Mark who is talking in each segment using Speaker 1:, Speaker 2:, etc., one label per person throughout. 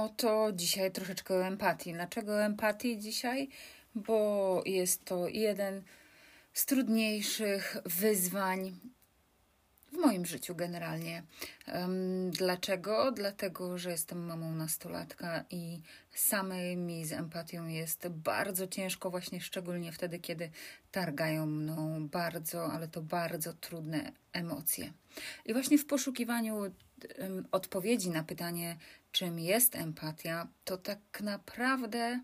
Speaker 1: No to dzisiaj troszeczkę empatii. Dlaczego empatii dzisiaj? Bo jest to jeden z trudniejszych wyzwań w moim życiu generalnie. Dlaczego? Dlatego, że jestem mamą nastolatka i samej mi z empatią jest bardzo ciężko, właśnie szczególnie wtedy, kiedy targają mną bardzo, ale to bardzo trudne emocje. I właśnie w poszukiwaniu odpowiedzi na pytanie, czym jest empatia, to tak naprawdę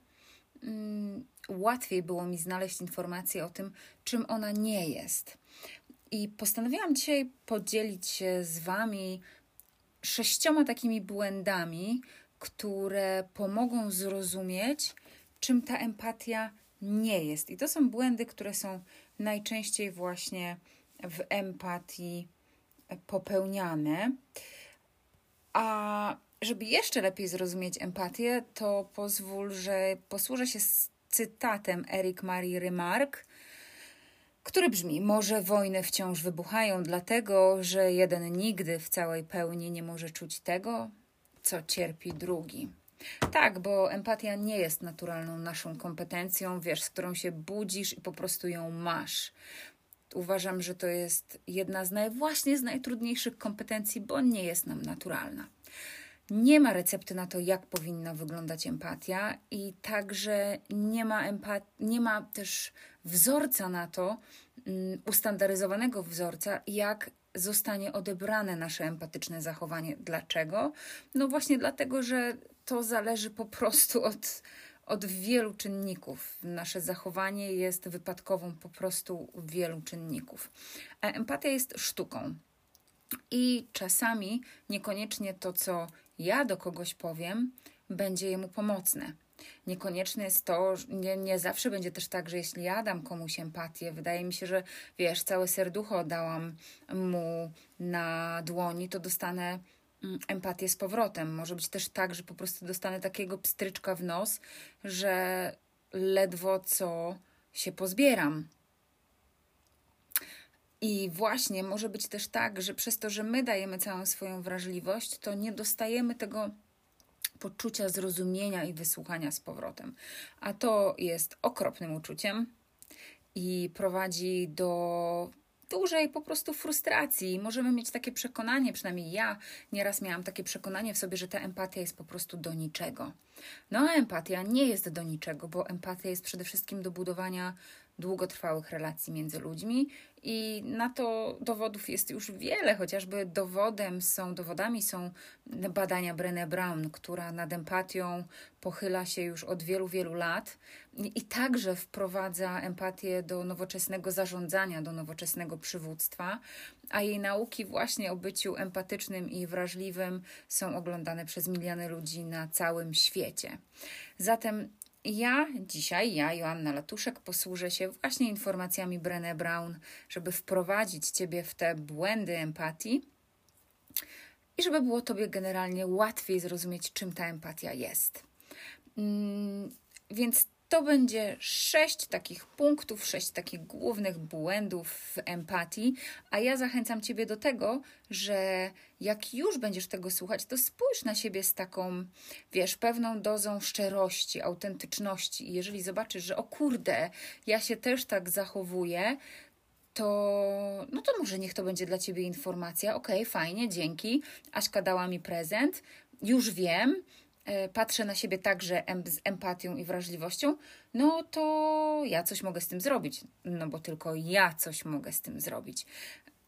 Speaker 1: mm, łatwiej było mi znaleźć informacje o tym, czym ona nie jest. I postanowiłam dzisiaj podzielić się z Wami sześcioma takimi błędami, które pomogą zrozumieć, czym ta empatia nie jest. I to są błędy, które są najczęściej właśnie w empatii popełniane. A żeby jeszcze lepiej zrozumieć empatię, to pozwól, że posłużę się cytatem Eric Marie Remarque, który brzmi: Może wojny wciąż wybuchają, dlatego że jeden nigdy w całej pełni nie może czuć tego, co cierpi drugi. Tak, bo empatia nie jest naturalną naszą kompetencją, wiesz, z którą się budzisz i po prostu ją masz. Uważam, że to jest jedna z naj, właśnie z najtrudniejszych kompetencji, bo nie jest nam naturalna. Nie ma recepty na to, jak powinna wyglądać empatia, i także nie ma, empat- nie ma też wzorca na to, um, ustandaryzowanego wzorca, jak zostanie odebrane nasze empatyczne zachowanie. Dlaczego? No właśnie dlatego, że to zależy po prostu od, od wielu czynników. Nasze zachowanie jest wypadkową po prostu wielu czynników. A empatia jest sztuką. I czasami niekoniecznie to, co ja do kogoś powiem, będzie jemu pomocne. Niekoniecznie jest to, nie, nie zawsze będzie też tak, że jeśli ja dam komuś empatię, wydaje mi się, że wiesz, całe serducho dałam mu na dłoni, to dostanę mm, empatię z powrotem. Może być też tak, że po prostu dostanę takiego pstryczka w nos, że ledwo co się pozbieram. I właśnie może być też tak, że przez to, że my dajemy całą swoją wrażliwość, to nie dostajemy tego poczucia zrozumienia i wysłuchania z powrotem. A to jest okropnym uczuciem i prowadzi do dużej po prostu frustracji. Możemy mieć takie przekonanie, przynajmniej ja nieraz miałam takie przekonanie w sobie, że ta empatia jest po prostu do niczego. No a empatia nie jest do niczego, bo empatia jest przede wszystkim do budowania długotrwałych relacji między ludźmi i na to dowodów jest już wiele, chociażby dowodem są, dowodami są badania Brené Brown, która nad empatią pochyla się już od wielu, wielu lat i, także wprowadza empatię do nowoczesnego zarządzania, do nowoczesnego przywództwa, a jej nauki właśnie o byciu empatycznym i wrażliwym są oglądane przez miliony ludzi na całym świecie. Zatem ja dzisiaj, ja, Joanna Latuszek, posłużę się właśnie informacjami Brené Brown, żeby wprowadzić Ciebie w te błędy empatii i żeby było Tobie generalnie łatwiej zrozumieć, czym ta empatia jest. Mm, więc to będzie sześć takich punktów, sześć takich głównych błędów w empatii, a ja zachęcam Ciebie do tego, że jak już będziesz tego słuchać, to spójrz na siebie z taką, wiesz, pewną dozą szczerości, autentyczności. I jeżeli zobaczysz, że o kurde, ja się też tak zachowuję, to no to może niech to będzie dla Ciebie informacja. Okej, okay, fajnie, dzięki. Aśka dała mi prezent, już wiem, patrzę na siebie także z empatią i wrażliwością, no to ja coś mogę z tym zrobić, no bo tylko ja coś mogę z tym zrobić.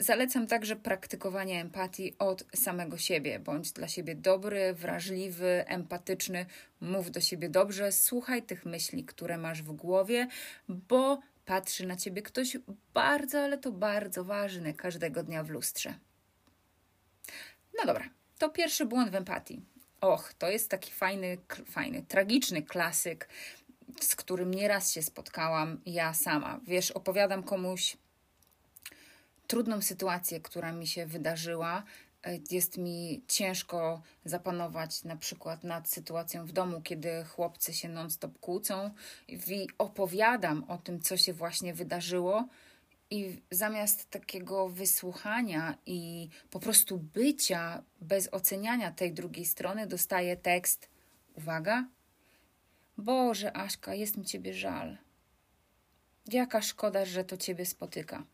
Speaker 1: Zalecam także praktykowanie empatii od samego siebie. Bądź dla siebie dobry, wrażliwy, empatyczny, mów do siebie dobrze, słuchaj tych myśli, które masz w głowie, bo patrzy na ciebie ktoś bardzo, ale to bardzo ważny każdego dnia w lustrze. No dobra, to pierwszy błąd w empatii. Och, to jest taki fajny, fajny, tragiczny klasyk, z którym nieraz się spotkałam ja sama. Wiesz, opowiadam komuś trudną sytuację, która mi się wydarzyła. E, jest mi ciężko zapanować na przykład nad sytuacją w domu, kiedy chłopcy się non-stop kłócą i opowiadam o tym, co się właśnie wydarzyło i zamiast takiego wysłuchania i po prostu bycia bez oceniania tej drugiej strony, dostaję tekst: uwaga, Boże, Aśka, jest mi ciebie żal. Jaka szkoda, że to ciebie spotyka.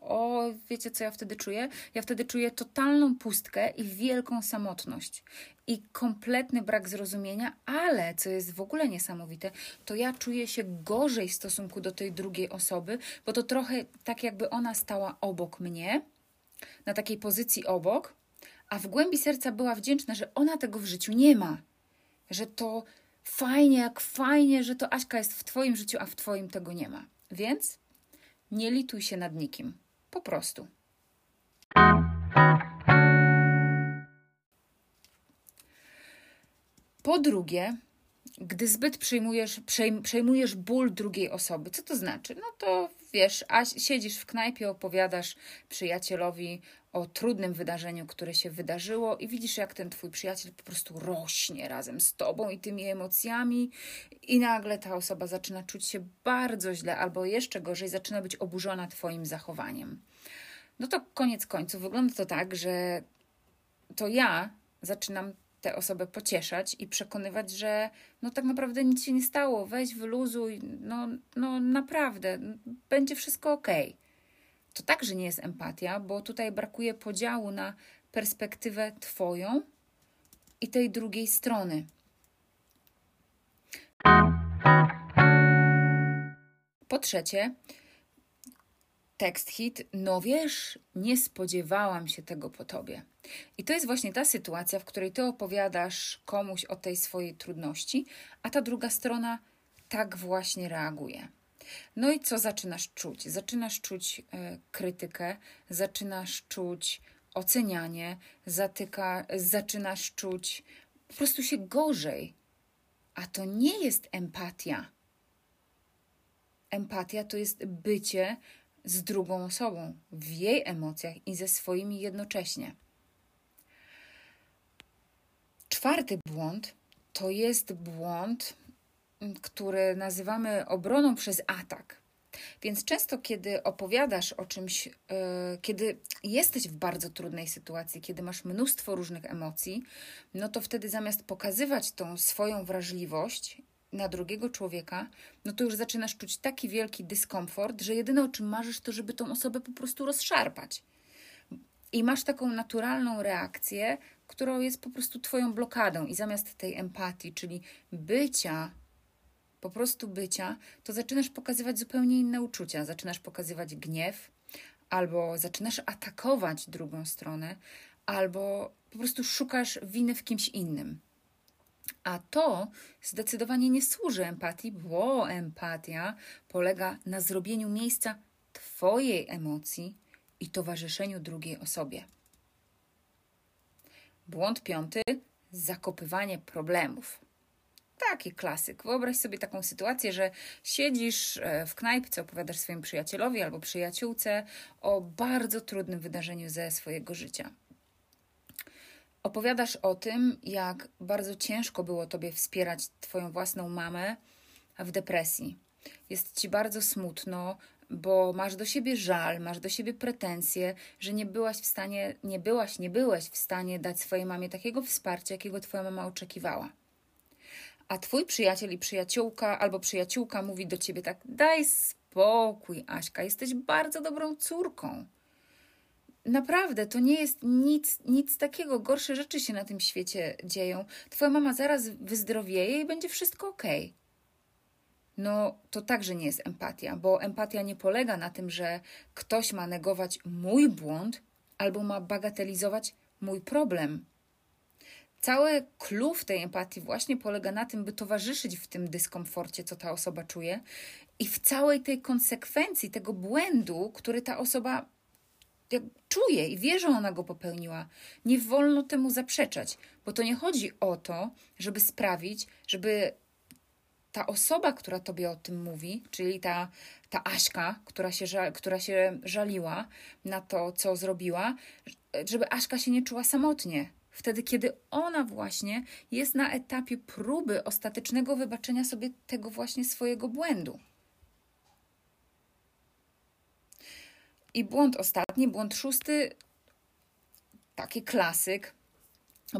Speaker 1: O, wiecie co ja wtedy czuję? Ja wtedy czuję totalną pustkę i wielką samotność i kompletny brak zrozumienia, ale co jest w ogóle niesamowite, to ja czuję się gorzej w stosunku do tej drugiej osoby, bo to trochę tak jakby ona stała obok mnie, na takiej pozycji obok, a w głębi serca była wdzięczna, że ona tego w życiu nie ma. Że to fajnie, jak fajnie, że to Aśka jest w Twoim życiu, a w Twoim tego nie ma. Więc nie lituj się nad nikim. Po prostu. Po drugie, gdy zbyt przejmujesz, przejmujesz ból drugiej osoby, co to znaczy? No to wiesz, a siedzisz w knajpie, opowiadasz przyjacielowi o trudnym wydarzeniu, które się wydarzyło, i widzisz, jak ten twój przyjaciel po prostu rośnie razem z tobą i tymi emocjami, i nagle ta osoba zaczyna czuć się bardzo źle, albo jeszcze gorzej, zaczyna być oburzona twoim zachowaniem. No to koniec końców wygląda to tak, że to ja zaczynam tę osobę pocieszać i przekonywać, że no tak naprawdę nic się nie stało, weź wyluzuj, no, no naprawdę, będzie wszystko ok. To także nie jest empatia, bo tutaj brakuje podziału na perspektywę Twoją i tej drugiej strony. Po trzecie, tekst hit, no wiesz, nie spodziewałam się tego po tobie. I to jest właśnie ta sytuacja, w której ty opowiadasz komuś o tej swojej trudności, a ta druga strona tak właśnie reaguje. No i co zaczynasz czuć? Zaczynasz czuć y, krytykę, zaczynasz czuć ocenianie, zatyka, zaczynasz czuć po prostu się gorzej. A to nie jest empatia. Empatia to jest bycie z drugą osobą, w jej emocjach i ze swoimi jednocześnie. Czwarty błąd to jest błąd, który nazywamy obroną przez atak. Więc często, kiedy opowiadasz o czymś, yy, kiedy jesteś w bardzo trudnej sytuacji, kiedy masz mnóstwo różnych emocji, no to wtedy zamiast pokazywać tą swoją wrażliwość na drugiego człowieka, no to już zaczynasz czuć taki wielki dyskomfort, że jedyne o czym marzysz, to żeby tą osobę po prostu rozszarpać. I masz taką naturalną reakcję, którą jest po prostu Twoją blokadą, i zamiast tej empatii, czyli bycia, po prostu bycia, to zaczynasz pokazywać zupełnie inne uczucia. Zaczynasz pokazywać gniew, albo zaczynasz atakować drugą stronę, albo po prostu szukasz winy w kimś innym. A to zdecydowanie nie służy empatii, bo empatia polega na zrobieniu miejsca Twojej emocji i towarzyszeniu drugiej osobie. Błąd piąty zakopywanie problemów. Taki klasyk. Wyobraź sobie taką sytuację, że siedzisz e, w knajpce, opowiadasz swoim przyjacielowi albo przyjaciółce o bardzo trudnym wydarzeniu ze swojego życia. Opowiadasz o tym, jak bardzo ciężko było tobie wspierać twoją własną mamę w depresji. Jest ci bardzo smutno, bo masz do siebie żal, masz do siebie pretensje, że nie byłaś w stanie, nie byłaś, nie byłeś w stanie dać swojej mamie takiego wsparcia, jakiego twoja mama oczekiwała. A twój przyjaciel i przyjaciółka albo przyjaciółka mówi do ciebie tak: daj spokój, Aśka, jesteś bardzo dobrą córką Naprawdę, to nie jest nic, nic takiego. Gorsze rzeczy się na tym świecie dzieją. Twoja mama zaraz wyzdrowieje i będzie wszystko ok. No, to także nie jest empatia, bo empatia nie polega na tym, że ktoś ma negować mój błąd albo ma bagatelizować mój problem. Cały klucz tej empatii właśnie polega na tym, by towarzyszyć w tym dyskomforcie, co ta osoba czuje, i w całej tej konsekwencji tego błędu, który ta osoba czuje i wie, że ona go popełniła. Nie wolno temu zaprzeczać, bo to nie chodzi o to, żeby sprawić, żeby ta osoba, która tobie o tym mówi, czyli ta, ta Aśka, która się, która się żaliła na to, co zrobiła, żeby Aśka się nie czuła samotnie. Wtedy, kiedy ona właśnie jest na etapie próby ostatecznego wybaczenia sobie tego właśnie swojego błędu. I błąd ostatni, błąd szósty, taki klasyk.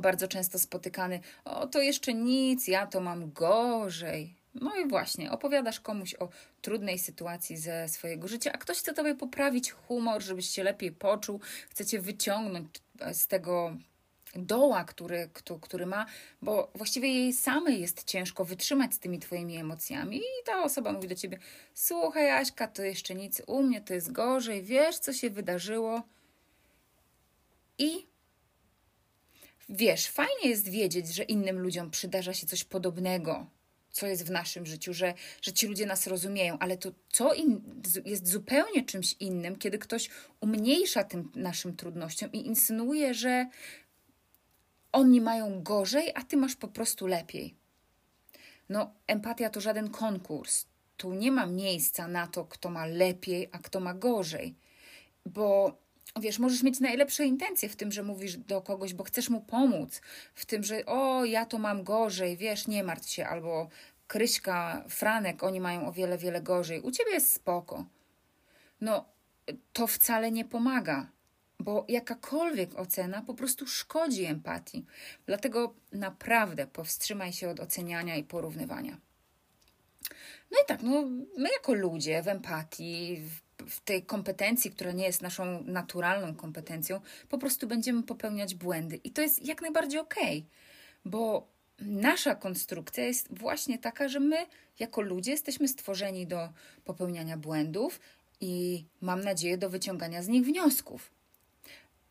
Speaker 1: bardzo często spotykany, o to jeszcze nic, ja to mam gorzej. No i właśnie, opowiadasz komuś o trudnej sytuacji ze swojego życia, a ktoś chce tobie poprawić humor, żebyś się lepiej poczuł, chce cię wyciągnąć z tego doła, który, który ma, bo właściwie jej samej jest ciężko wytrzymać z tymi twoimi emocjami i ta osoba mówi do ciebie, słuchaj Aśka, to jeszcze nic, u mnie to jest gorzej, wiesz co się wydarzyło? I wiesz, fajnie jest wiedzieć, że innym ludziom przydarza się coś podobnego, co jest w naszym życiu, że, że ci ludzie nas rozumieją, ale to co in, jest zupełnie czymś innym, kiedy ktoś umniejsza tym naszym trudnościom i insynuuje, że oni mają gorzej, a ty masz po prostu lepiej. No, empatia to żaden konkurs. Tu nie ma miejsca na to, kto ma lepiej, a kto ma gorzej. Bo wiesz, możesz mieć najlepsze intencje w tym, że mówisz do kogoś, bo chcesz mu pomóc, w tym, że o, ja to mam gorzej, wiesz, nie martw się, albo Kryśka, Franek, oni mają o wiele, wiele gorzej. U ciebie jest spoko. No, to wcale nie pomaga bo jakakolwiek ocena po prostu szkodzi empatii. Dlatego naprawdę powstrzymaj się od oceniania i porównywania. No i tak, no, my jako ludzie w empatii, w, w tej kompetencji, która nie jest naszą naturalną kompetencją, po prostu będziemy popełniać błędy. I to jest jak najbardziej okej, okay, bo nasza konstrukcja jest właśnie taka, że my jako ludzie jesteśmy stworzeni do popełniania błędów i mam nadzieję do wyciągania z nich wniosków.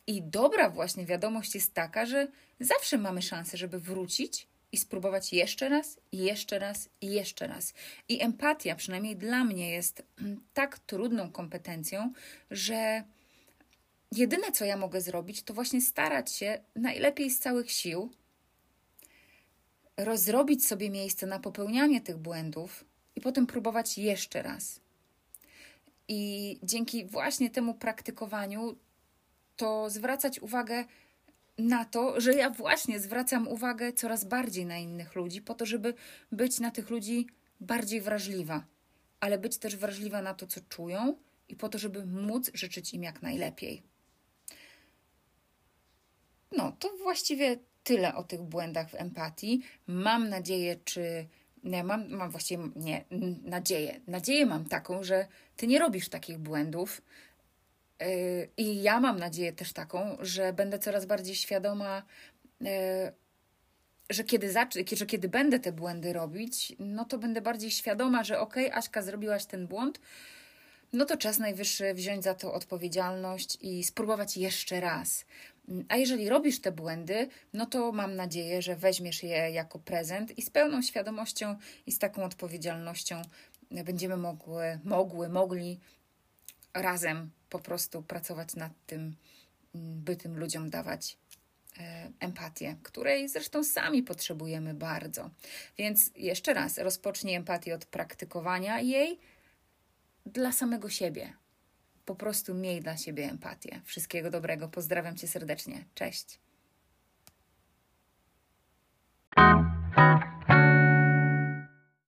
Speaker 1: I dobra właśnie wiadomość jest taka, że zawsze mamy szansę, żeby wrócić i spróbować jeszcze raz, jeszcze raz, jeszcze raz. I empatia, przynajmniej dla mnie, jest tak trudną kompetencją, że jedyne, co ja mogę zrobić, to właśnie starać się najlepiej z całych sił rozrobić sobie miejsce na popełnianie tych błędów i potem próbować jeszcze raz. I dzięki właśnie temu praktykowaniu to zwracać uwagę na to, że ja właśnie zwracam uwagę coraz bardziej na innych ludzi, po to, żeby być na tych ludzi bardziej wrażliwa, ale być też wrażliwa na to, co czują i po to, żeby móc życzyć im jak najlepiej. No, to właściwie tyle o tych błędach w empatii. Mam nadzieję, czy. Nie, mam, mam właściwie nie, nadzieję. Nadzieję mam taką, że ty nie robisz takich błędów, I ja mam nadzieję też taką, że będę coraz bardziej świadoma, yy, że kiedy, że kiedy będę te błędy robić, no to będę bardziej świadoma, że okej, okay, Aśka, zrobiłaś ten błąd, no to czas najwyższy wziąć za to odpowiedzialność i spróbować jeszcze raz. A jeżeli robisz te błędy, no to mam nadzieję, że weźmiesz je jako prezent i z pełną świadomością i z taką odpowiedzialnością będziemy mogły, mogły, mogli razem po prostu pracować nad tym, mm, by tym ludziom dawać e, empatię, której zresztą sami potrzebujemy bardzo. Więc jeszcze raz, rozpocznij empatię od praktykowania jej dla samego siebie. Po prostu miej dla siebie empatię. Wszystkiego dobrego. Pozdrawiam cię serdecznie. Cześć.